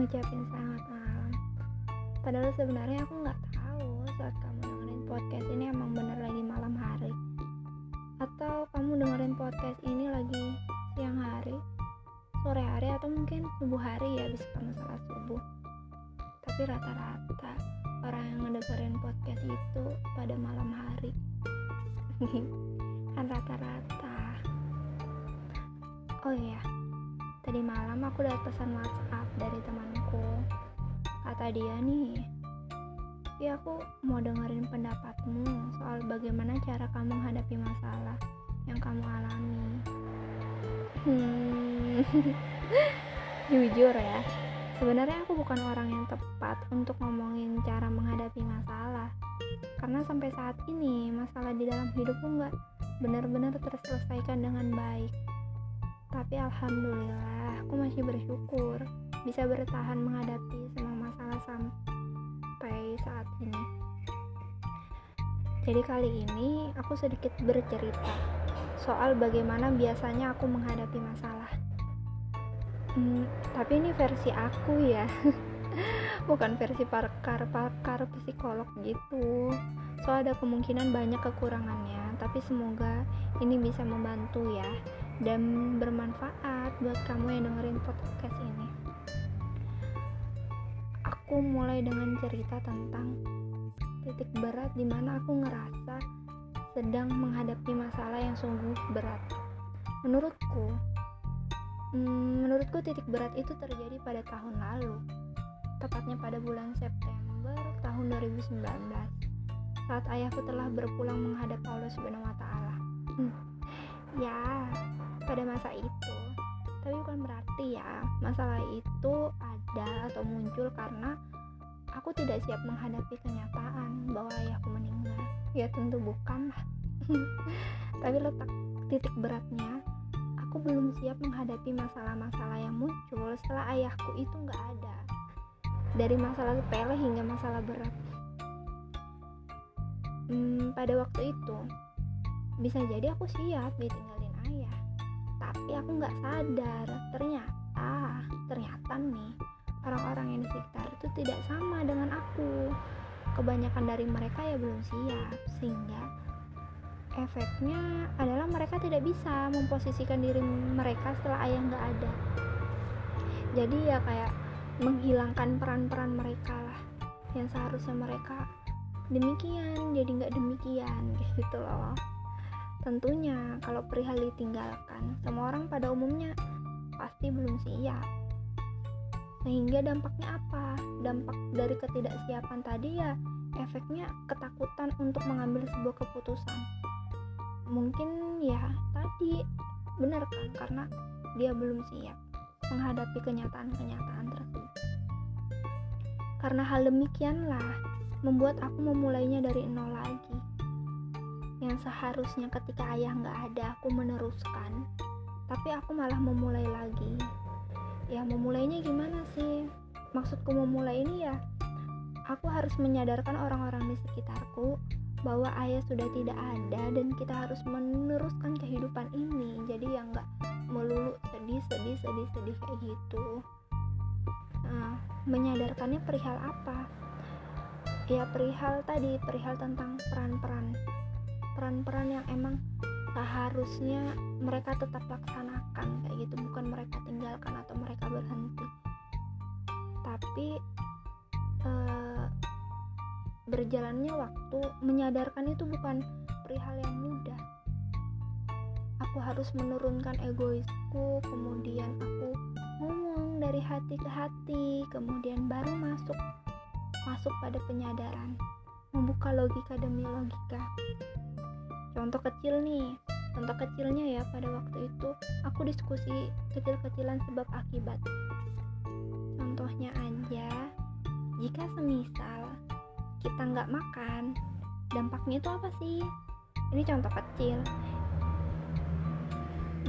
ngucapin selamat malam. Padahal sebenarnya aku nggak tahu saat kamu dengerin podcast ini emang bener lagi malam hari. Atau kamu dengerin podcast ini lagi siang hari, sore hari atau mungkin subuh hari ya bisa kamu salat subuh. Tapi rata-rata orang yang ngedengerin podcast itu pada malam hari. Kan rata-rata. Oh iya, Tadi malam aku dapat pesan dia nih, ya aku mau dengerin pendapatmu soal bagaimana cara kamu menghadapi masalah yang kamu alami. Hmm, jujur ya, sebenarnya aku bukan orang yang tepat untuk ngomongin cara menghadapi masalah. Karena sampai saat ini masalah di dalam hidupku nggak benar-benar terselesaikan dengan baik tapi alhamdulillah aku masih bersyukur bisa bertahan menghadapi semua sampai saat ini. Jadi kali ini aku sedikit bercerita soal bagaimana biasanya aku menghadapi masalah. Hmm, tapi ini versi aku ya, bukan versi pakar-pakar psikolog gitu. So ada kemungkinan banyak kekurangannya, tapi semoga ini bisa membantu ya dan bermanfaat buat kamu yang dengerin podcast ini. Aku mulai dengan cerita tentang titik berat di mana aku ngerasa sedang menghadapi masalah yang sungguh berat. Menurutku, hmm, menurutku titik berat itu terjadi pada tahun lalu, tepatnya pada bulan September tahun 2019, saat ayahku telah berpulang menghadap Allah Subhanahu Wa Taala. Hmm, ya, pada masa itu tapi bukan berarti ya masalah itu ada atau muncul karena aku tidak siap menghadapi kenyataan bahwa ayahku meninggal. Ya tentu bukan lah. Tapi letak titik beratnya aku belum siap menghadapi masalah-masalah yang muncul setelah ayahku itu nggak ada. Dari masalah sepele hingga masalah berat. Hmm, pada waktu itu bisa jadi aku siap ditinggalin ayah. Tapi aku nggak sadar. Ternyata ternyata nih orang-orang yang di sekitar itu tidak sama dengan aku. Kebanyakan dari mereka ya belum siap sehingga efeknya adalah mereka tidak bisa memposisikan diri mereka setelah ayah nggak ada. Jadi ya kayak menghilangkan peran-peran mereka lah yang seharusnya mereka demikian jadi nggak demikian gitu loh. Tentunya, kalau perihal ditinggalkan, semua orang pada umumnya pasti belum siap. Sehingga dampaknya apa? Dampak dari ketidaksiapan tadi ya efeknya ketakutan untuk mengambil sebuah keputusan. Mungkin ya tadi benar kan karena dia belum siap menghadapi kenyataan-kenyataan tersebut. Karena hal demikianlah membuat aku memulainya dari nol lagi yang seharusnya ketika ayah nggak ada aku meneruskan tapi aku malah memulai lagi ya memulainya gimana sih? Maksudku memulai ini ya aku harus menyadarkan orang-orang di sekitarku bahwa ayah sudah tidak ada dan kita harus meneruskan kehidupan ini. Jadi ya nggak melulu sedih sedih sedih sedih kayak gitu. Nah menyadarkannya perihal apa? Ya perihal tadi perihal tentang peran-peran peran-peran yang emang seharusnya mereka tetap laksanakan kayak gitu. Bukan mereka tinggalkan atau mereka berhenti. Tapi eh, berjalannya waktu menyadarkan itu bukan perihal yang mudah. Aku harus menurunkan egoisku kemudian aku ngomong dari hati ke hati kemudian baru masuk masuk pada penyadaran. Membuka logika demi logika contoh kecil nih contoh kecilnya ya pada waktu itu aku diskusi kecil-kecilan sebab akibat. Contohnya aja jika semisal kita nggak makan dampaknya itu apa sih? Ini contoh kecil.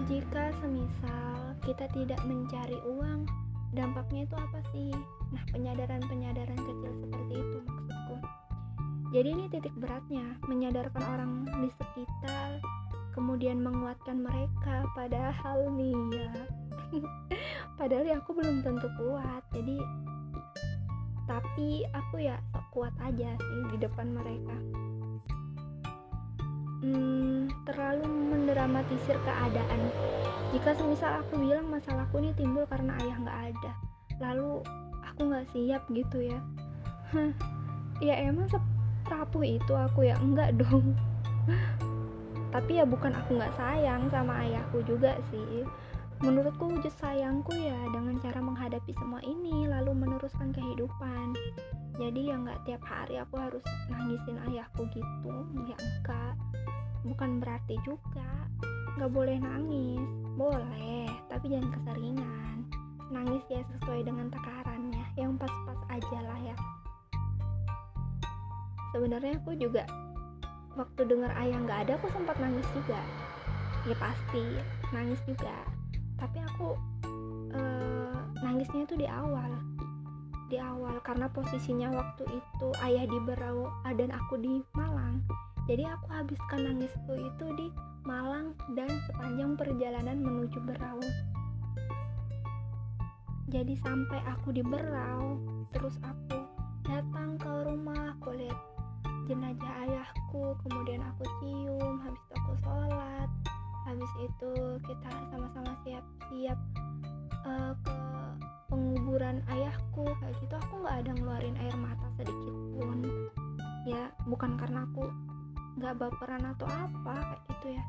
Jika semisal kita tidak mencari uang dampaknya itu apa sih? Nah penyadaran-penyadaran kecil seperti itu jadi ini titik beratnya, menyadarkan orang di sekitar, kemudian menguatkan mereka padahal nih ya. padahal ya aku belum tentu kuat. Jadi tapi aku ya sok kuat aja sih di depan mereka hmm, terlalu mendramatisir keadaan jika semisal aku bilang masalahku ini timbul karena ayah nggak ada lalu aku nggak siap gitu ya ya emang serapuh itu aku ya? Enggak dong. Tapi ya bukan aku nggak sayang sama ayahku juga sih. Menurutku wujud sayangku ya dengan cara menghadapi semua ini lalu meneruskan kehidupan. Jadi ya nggak tiap hari aku harus nangisin ayahku gitu. Ya enggak. Bukan berarti juga nggak boleh nangis. Boleh tapi jangan keseringan. Nangis ya sesuai dengan takarannya. Yang pas-pas aja lah ya sebenarnya aku juga waktu dengar ayah nggak ada aku sempat nangis juga. Ya pasti nangis juga. Tapi aku uh, nangisnya itu di awal. Di awal karena posisinya waktu itu ayah di Berau dan aku di Malang. Jadi aku habiskan nangisku itu di Malang dan sepanjang perjalanan menuju Berau. Jadi sampai aku di Berau terus aku datang ke rumah aku lihat jenazah ayahku kemudian aku cium habis itu aku sholat. Habis itu kita sama-sama siap-siap uh, ke penguburan ayahku. Kayak gitu aku nggak ada ngeluarin air mata sedikit pun. Ya bukan karena aku nggak baperan atau apa kayak gitu ya.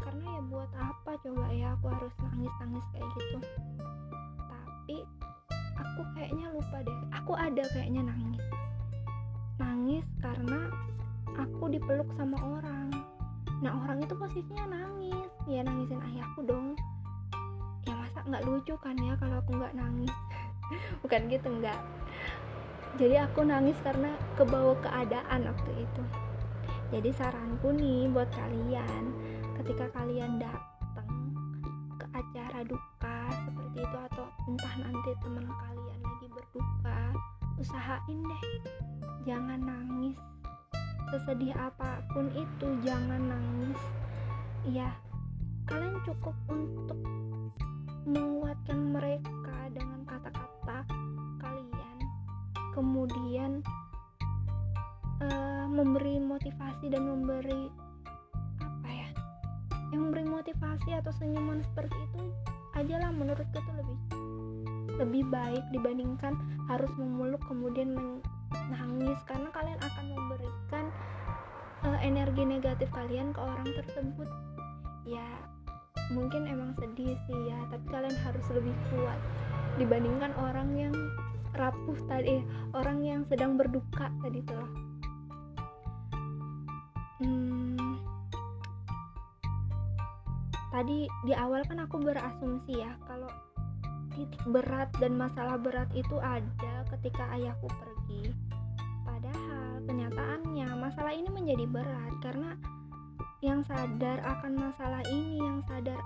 Karena ya buat apa coba ya aku harus nangis-nangis kayak gitu. Tapi aku kayaknya lupa deh. Aku ada kayaknya nangis nangis karena aku dipeluk sama orang. Nah orang itu posisinya nangis. Ya nangisin ayahku dong. Ya masa nggak lucu kan ya kalau aku nggak nangis? Bukan gitu nggak. Jadi aku nangis karena kebawa keadaan waktu itu. Jadi saranku nih buat kalian ketika kalian datang ke acara duka seperti itu atau entah nanti teman kalian lagi berduka usahain deh. Jangan nangis. Sesedih apa pun itu jangan nangis. Ya kalian cukup untuk menguatkan mereka dengan kata-kata kalian. Kemudian uh, memberi motivasi dan memberi apa ya yang memberi motivasi atau senyuman seperti itu ajalah menurutku itu lebih lebih baik dibandingkan harus memeluk kemudian menangis. Karena kalian akan memberikan uh, energi negatif kalian ke orang tersebut. Ya mungkin emang sedih sih ya tapi kalian harus lebih kuat dibandingkan orang yang rapuh tadi eh, orang yang sedang berduka tadi tuh. Hmm, tadi di awal kan aku berasumsi ya kalau titik berat dan masalah berat itu ada ketika ayahku pergi. Kenyataannya masalah ini menjadi berat karena yang sadar akan masalah ini yang sadar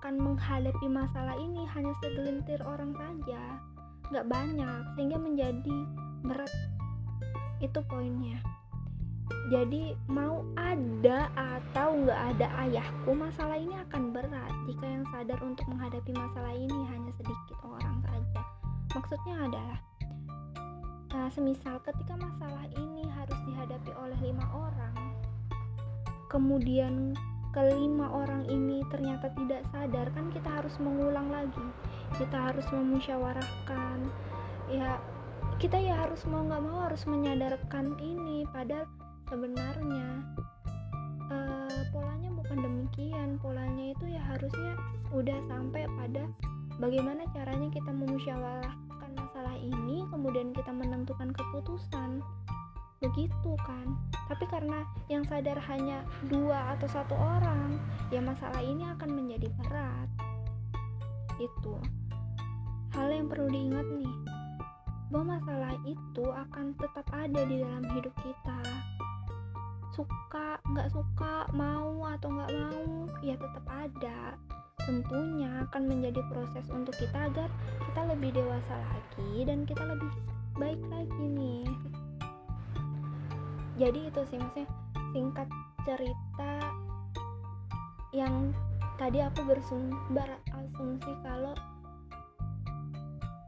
akan menghadapi masalah ini hanya segelintir orang saja nggak banyak sehingga menjadi berat. Itu poinnya jadi mau ada atau nggak ada ayahku masalah ini akan berat jika yang sadar untuk menghadapi masalah ini hanya sedikit orang saja maksudnya adalah Nah, semisal ketika masalah ini harus dihadapi oleh lima orang, kemudian kelima orang ini ternyata tidak sadar, kan kita harus mengulang lagi. Kita harus memusyawarahkan. Ya, kita ya harus mau nggak mau harus menyadarkan ini. Padahal sebenarnya. Uh, polanya bukan demikian. Polanya itu ya harusnya udah sampai pada bagaimana caranya kita memusyawarahkan masalah ini kemudian kita menentukan keputusan. Begitu kan? Tapi karena yang sadar hanya dua atau satu orang ya masalah ini akan menjadi berat. Itu hal yang perlu diingat nih bahwa masalah itu akan tetap ada di dalam hidup kita suka nggak suka mau atau nggak mau ya tetap ada. Tentunya akan menjadi proses untuk kita agar kita lebih dewasa lagi dan kita lebih baik lagi nih. Jadi itu sih maksudnya singkat cerita yang tadi aku berasumsi kalau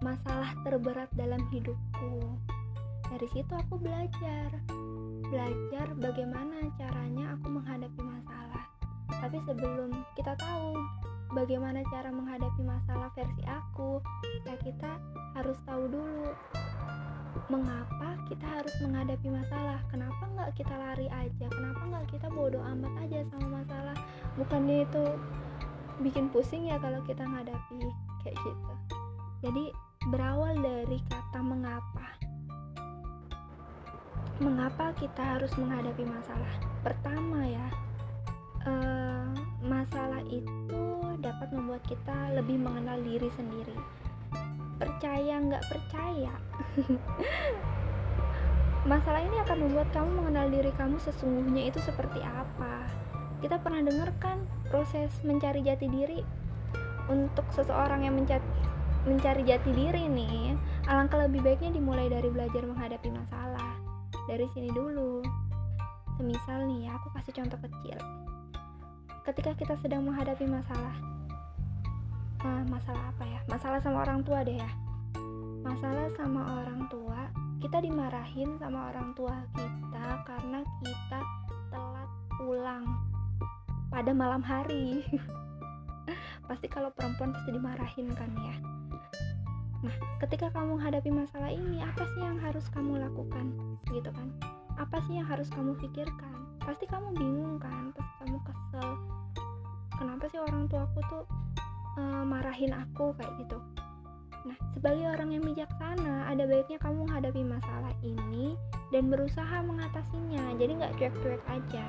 masalah terberat dalam hidup aku dari situ aku belajar belajar bagaimana caranya aku menghadapi masalah. Tapi sebelum kita tahu bagaimana cara menghadapi masalah versi aku ya kita harus tahu dulu mengapa kita harus menghadapi masalah. Kenapa nggak kita lari aja? Kenapa nggak kita bodoh amat aja sama masalah? Bukannya itu bikin pusing ya kalau kita menghadapi kayak gitu. Jadi berawal dari kata mengapa mengapa kita harus menghadapi masalah? Pertama ya uh, masalah itu dapat membuat kita lebih mengenal diri sendiri. Percaya nggak percaya? Masalah ini akan membuat kamu mengenal diri kamu sesungguhnya itu seperti apa. Kita pernah dengar kan proses mencari jati diri? Untuk seseorang yang mencari mencari jati diri nih alangkah lebih baiknya dimulai dari belajar menghadapi masalah dari sini dulu. Semisal nih ya aku kasih contoh kecil. Ketika kita sedang menghadapi masalah uh, masalah apa ya? Masalah sama orang tua deh ya. Masalah sama orang tua kita dimarahin sama orang tua kita karena kita telat pulang pada malam hari. Pasti kalau perempuan pasti dimarahin kan ya nah ketika kamu menghadapi masalah ini apa sih yang harus kamu lakukan? Gitu kan? Apa sih yang harus kamu pikirkan? Pasti kamu bingung kan? Pasti kamu kesel. Kenapa sih orang tua aku tuh uh, marahin aku? Kayak gitu. Nah, sebagai orang yang bijaksana, ada baiknya kamu menghadapi masalah ini dan berusaha mengatasinya. Jadi nggak cuek-cuek aja,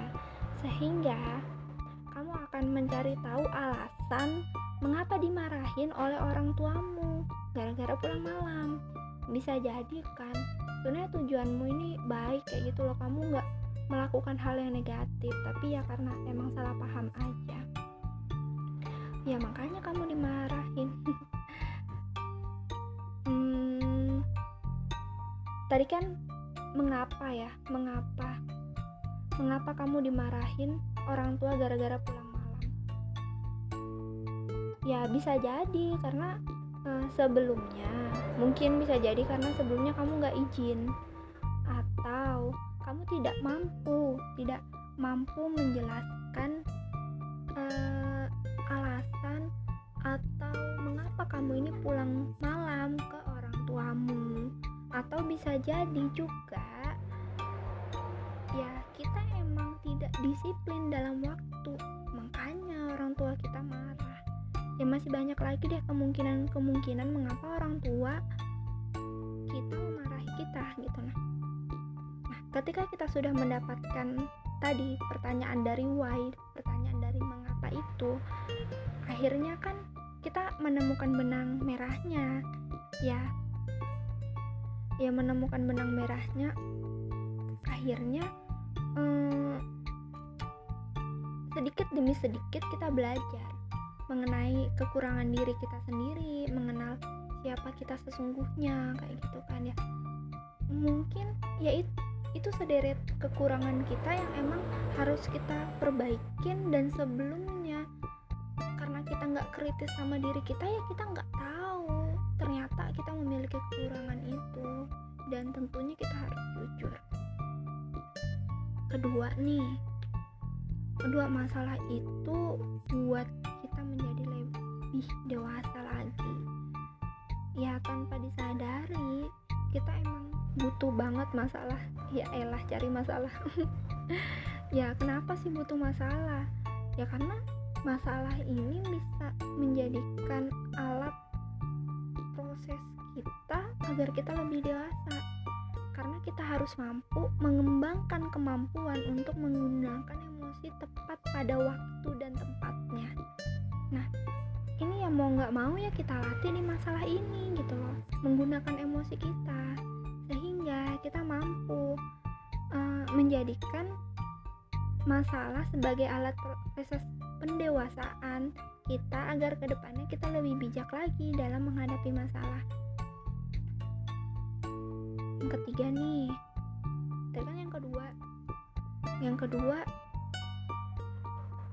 sehingga kamu akan mencari tahu alasan mengapa dimarahin oleh orang tuamu gara-gara pulang malam. Bisa jadi kan, sebenarnya tujuanmu ini baik kayak gitu loh. Kamu nggak melakukan hal yang negatif, tapi ya karena emang salah paham aja. Ya makanya kamu dimarahin. Hmm, tadi kan mengapa ya? Mengapa? Mengapa kamu dimarahin orang tua gara-gara pulang malam? Ya bisa jadi karena uh, sebelumnya mungkin bisa jadi karena sebelumnya kamu nggak izin. Atau kamu tidak mampu tidak mampu menjelaskan uh, alasan atau mengapa kamu ini pulang malam ke orang tuamu. Atau bisa jadi juga ya kita emang tidak disiplin dalam waktu ya masih banyak lagi deh kemungkinan-kemungkinan mengapa orang tua kita memarahi kita gitu. Nah nah ketika kita sudah mendapatkan tadi pertanyaan dari why pertanyaan dari mengapa itu akhirnya kan kita menemukan benang merahnya. Ya ya menemukan benang merahnya akhirnya hmm, sedikit demi sedikit kita belajar mengenai kekurangan diri kita sendiri mengenal siapa kita sesungguhnya kayak gitu kan ya. Mungkin ya itu itu sederet kekurangan kita yang emang harus kita perbaikin dan sebelumnya. Karena kita nggak kritis sama diri kita ya kita nggak tahu ternyata kita memiliki kekurangan itu dan tentunya kita harus jujur. Kedua nih kedua masalah itu buat lebih dewasa lagi. Ya tanpa disadari kita emang butuh banget masalah. Ya elah cari masalah. Ya kenapa sih butuh masalah? Ya karena masalah ini bisa menjadikan alat proses kita agar kita lebih dewasa. Karena kita harus mampu mengembangkan kemampuan untuk menggunakan emosi tepat pada waktu yang mau nggak mau ya kita latih di masalah ini gitu loh menggunakan emosi kita sehingga kita mampu uh, menjadikan masalah sebagai alat proses pendewasaan kita agar ke depannya kita lebih bijak lagi dalam menghadapi masalah. Yang ketiga nih, itu kan yang kedua. Yang kedua,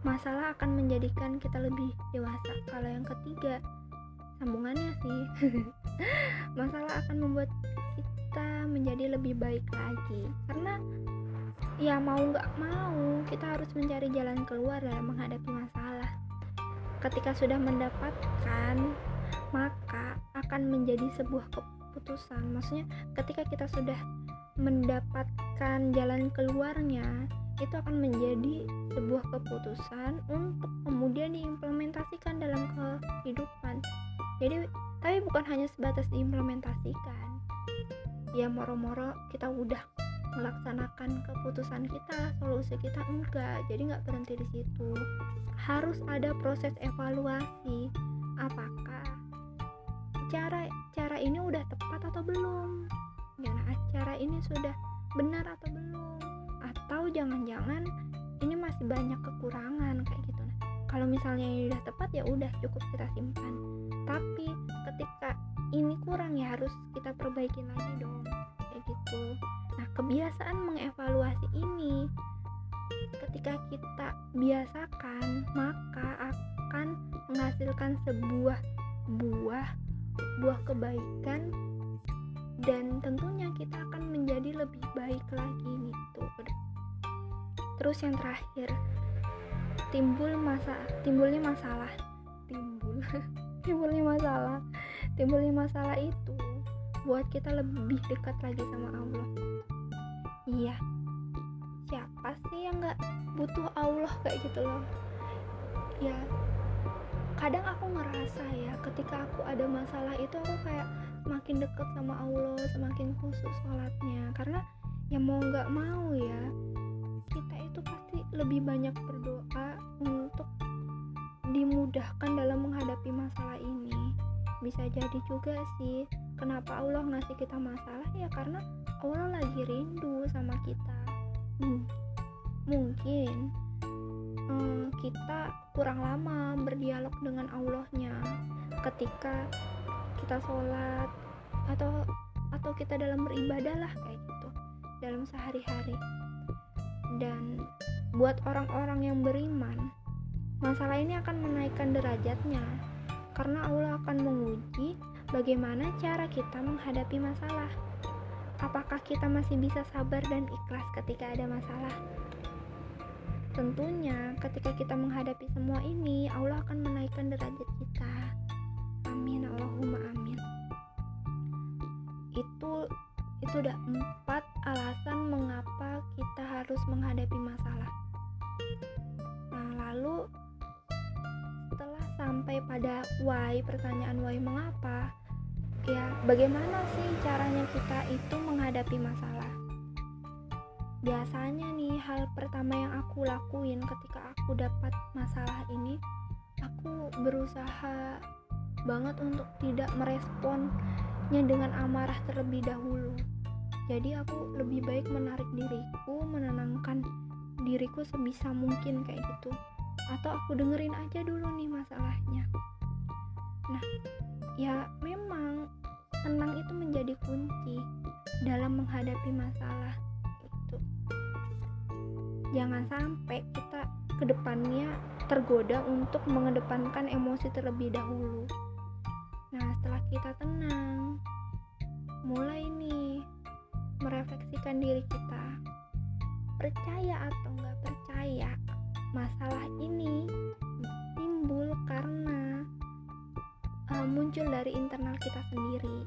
masalah akan menjadikan kita lebih dewasa. Kalau yang ketiga, sambungannya sih, masalah akan membuat kita menjadi lebih baik lagi. Karena ya mau nggak mau kita harus mencari jalan keluar dalam menghadapi masalah. Ketika sudah mendapatkan maka akan menjadi sebuah keputusan. Maksudnya ketika kita sudah mendapatkan jalan keluarnya itu akan menjadi sebuah keputusan untuk kemudian diimplementasikan dalam kehidupan. Jadi tapi bukan hanya sebatas diimplementasikan. Ya moro-moro kita udah melaksanakan keputusan kita solusi kita enggak. Jadi nggak berhenti di situ. Harus ada proses evaluasi. Apakah cara cara ini udah tepat atau belum? Ya nah, cara ini sudah benar atau belum atau jangan-jangan ini masih banyak kekurangan kayak gitu. Nah kalau misalnya ini udah tepat ya udah cukup kita simpan. Tapi ketika ini kurang ya harus kita perbaikin lagi dong kayak gitu. Nah kebiasaan mengevaluasi ini ketika kita biasakan maka akan menghasilkan sebuah buah buah kebaikan dan tentunya kita akan menjadi lebih baik lagi gitu terus yang terakhir timbul masa timbulnya masalah. Timbul timbulnya masalah. Timbulnya masalah itu buat kita lebih dekat lagi sama Allah. Iya. Siapa sih yang nggak butuh Allah kayak gitu loh? Ya kadang aku ngerasa ya ketika aku ada masalah itu aku kayak semakin dekat sama Allah semakin khusus sholatnya. Karena ya mau nggak mau ya lebih banyak berdoa untuk dimudahkan dalam menghadapi masalah ini. Bisa jadi juga sih kenapa Allah ngasih kita masalah ya karena Allah lagi rindu sama kita. Hmm, mungkin hmm, kita kurang lama berdialog dengan Allahnya ketika kita sholat atau atau kita dalam beribadah lah kayak gitu dalam sehari-hari. Dan buat orang-orang yang beriman masalah ini akan menaikkan derajatnya karena Allah akan menguji bagaimana cara kita menghadapi masalah apakah kita masih bisa sabar dan ikhlas ketika ada masalah Tentunya, ketika kita menghadapi semua ini, Allah akan menaikkan derajat kita. Amin, Allahumma amin. Itu itu udah empat alasan mengapa kita harus menghadapi masalah. Nah, lalu setelah sampai pada why, pertanyaan why mengapa, ya bagaimana sih caranya kita itu menghadapi masalah? biasanya nih hal pertama yang aku lakuin ketika aku dapat masalah ini aku berusaha banget untuk tidak meresponnya dengan amarah terlebih dahulu jadi aku lebih baik menarik diriku menenangkan diriku sebisa mungkin kayak gitu. Atau aku dengerin aja dulu nih masalahnya. Nah ya memang tenang itu menjadi kunci dalam menghadapi masalah jangan sampai kita ke depannya tergoda untuk mengedepankan emosi terlebih dahulu. Nah setelah kita tenang mulai nih merefleksikan diri kita percaya atau nggak percaya masalah ini timbul karena uh, muncul dari internal kita sendiri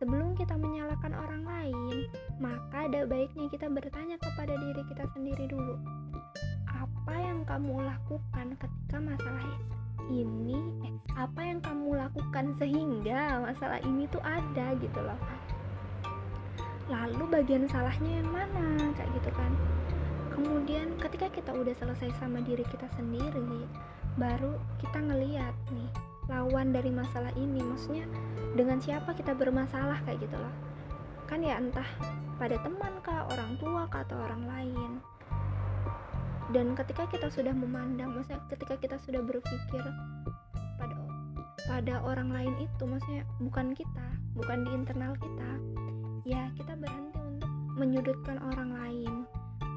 Sebelum kita menyalahkan orang lain, maka ada baiknya kita bertanya kepada diri kita sendiri dulu. Apa yang kamu lakukan ketika masalah ini eh apa yang kamu lakukan sehingga masalah ini tuh ada gitu loh. Lalu bagian salahnya yang mana kayak gitu kan. Kemudian ketika kita udah selesai sama diri kita sendiri, baru kita ngeliat nih lawan dari masalah ini. Maksudnya dengan siapa kita bermasalah kayak gitu loh. Kan ya entah pada teman kah orang tua kah atau orang lain. Dan ketika kita sudah memandang maksudnya ketika kita sudah berpikir pada pada orang lain itu maksudnya bukan kita bukan di internal kita ya kita berhenti untuk menyudutkan orang lain.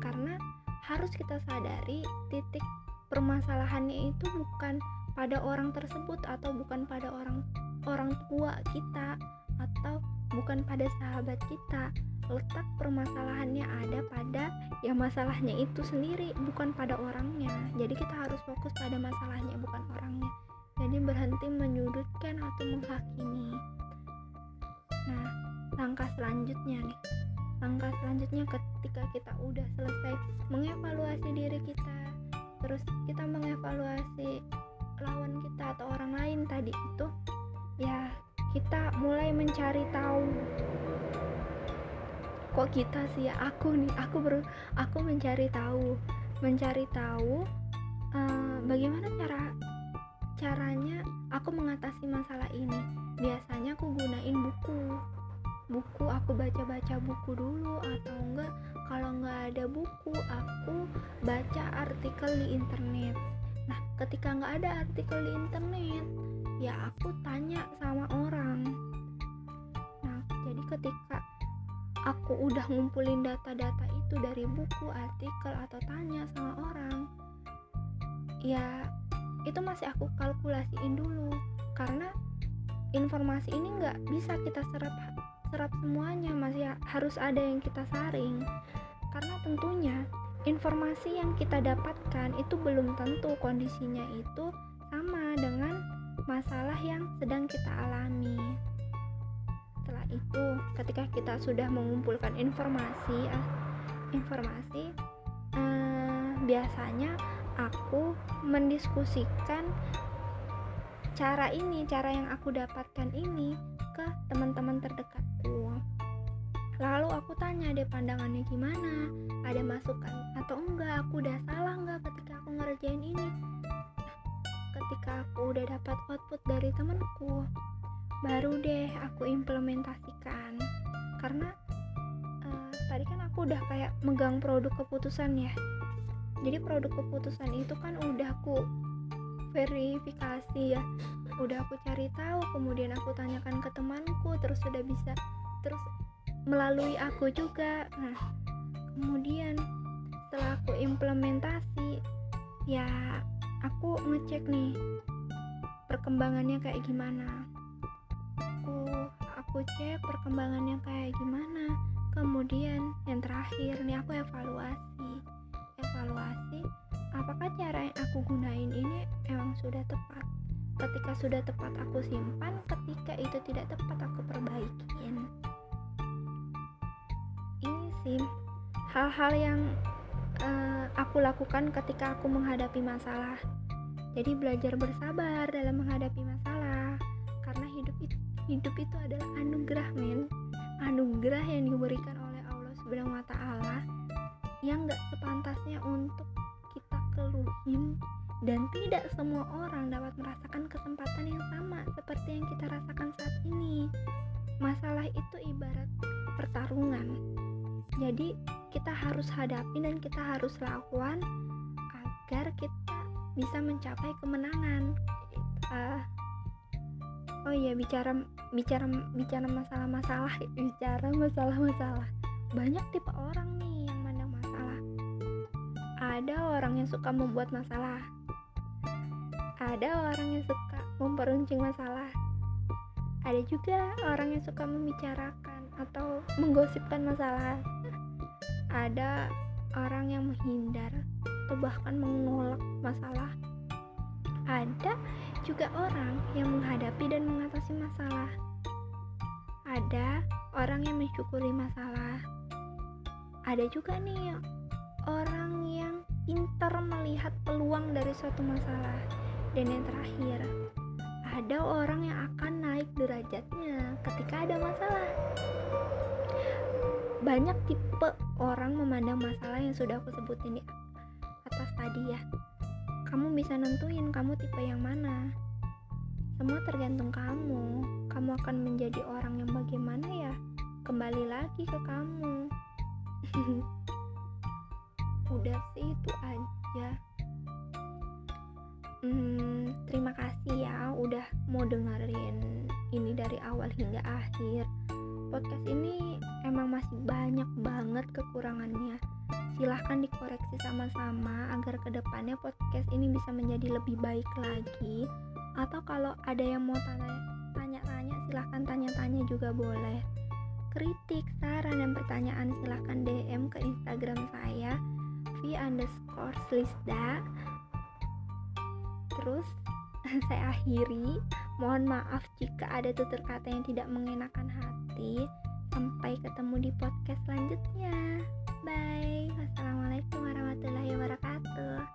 Karena harus kita sadari titik permasalahannya itu bukan pada orang tersebut atau bukan pada orang orang tua kita atau bukan pada sahabat kita. Letak permasalahannya ada pada ya masalahnya itu sendiri bukan pada orangnya. Jadi kita harus fokus pada masalahnya bukan orangnya. Jadi berhenti menyudutkan atau menghakimi langkah selanjutnya nih. Langkah selanjutnya ketika kita udah selesai mengevaluasi diri kita terus kita mengevaluasi lawan kita atau orang lain tadi itu ya kita mulai mencari tahu kok kita sih? Ya aku nih aku ber aku mencari tahu mencari tahu uh, bagaimana cara caranya aku mengatasi masalah ini. Biasanya aku gunain buku buku aku baca-baca buku dulu atau enggak kalau nggak ada buku aku baca artikel di internet. Nah ketika nggak ada artikel di internet ya aku tanya sama orang. Nah jadi ketika aku udah ngumpulin data-data itu dari buku, artikel, atau tanya sama orang, ya itu masih aku kalkulasiin dulu. Karena informasi ini nggak bisa kita serap serap semuanya masih harus ada yang kita saring. Karena tentunya informasi yang kita dapatkan itu belum tentu kondisinya itu sama dengan masalah yang sedang kita alami. Setelah itu ketika kita sudah mengumpulkan informasi uh, informasi uh, biasanya aku mendiskusikan cara ini cara yang aku dapatkan ini ke teman-teman terdekatku lalu aku tanya deh pandangannya gimana? Ada masukan atau enggak? Aku udah salah enggak ketika aku ngerjain ini? Ketika aku udah dapat output dari temanku. Baru deh aku implementasikan. Karena uh, tadi kan aku udah kayak megang produk keputusan ya. Jadi produk keputusan itu kan udah aku verifikasi ya. Udah aku cari tahu kemudian aku tanyakan ke temanku terus sudah bisa terus melalui aku juga. Nah kemudian setelah aku implementasi ya aku ngecek nih perkembangannya kayak gimana. Aku cek perkembangannya kayak gimana. Kemudian yang terakhir nih aku evaluasi. Evaluasi apakah cara yang aku gunain ini emang sudah tepat? Ketika sudah tepat aku simpan ketika itu tidak tepat aku perbaikin. Ini sih hal-hal yang uh, aku lakukan ketika aku menghadapi masalah. Jadi belajar bersabar dalam menghadapi masalah. Karena hidup itu hidup itu adalah anugerah men. Anugerah yang diberikan keluhin dan tidak semua orang dapat merasakan kesempatan yang sama seperti yang kita rasakan saat ini. Masalah itu ibarat pertarungan. Jadi, kita harus hadapi dan kita harus lawan agar kita bisa mencapai kemenangan. Uh, oh iya bicara bicara bicara masalah-masalah bicara masalah-masalah banyak tipe orang nih ada orang yang suka membuat masalah ada orang yang suka memperuncing masalah ada juga orang yang suka membicarakan atau menggosipkan masalah ada orang yang menghindar atau bahkan menolak masalah ada juga orang yang menghadapi dan mengatasi masalah. Ada orang yang mensyukuri masalah. Ada juga nih orang pintar melihat peluang dari suatu masalah. Dan yang terakhir, ada orang yang akan naik derajatnya ketika ada masalah. Banyak tipe orang memandang masalah yang sudah aku sebutin di atas tadi ya. Kamu bisa nentuin kamu tipe yang mana. Semua tergantung kamu. Kamu akan menjadi orang yang bagaimana ya? Kembali lagi ke kamu udah sih itu aja. Hmm, terima kasih ya udah mau dengerin ini dari awal hingga akhir. Podcast ini emang masih banyak banget kekurangannya. Silahkan dikoreksi sama-sama agar ke depannya podcast ini bisa menjadi lebih baik lagi. Atau kalau ada yang mau tanya-tanya silahkan tanya-tanya juga boleh. Kritik, saran, dan pertanyaan silahkan DM ke Instagram saya v underscore slisda terus saya akhiri. Mohon maaf jika ada tutur kata yang tidak mengenakan hati. Sampai ketemu di podcast selanjutnya. Bye. Wassalamualaikum warahmatullahi wabarakatuh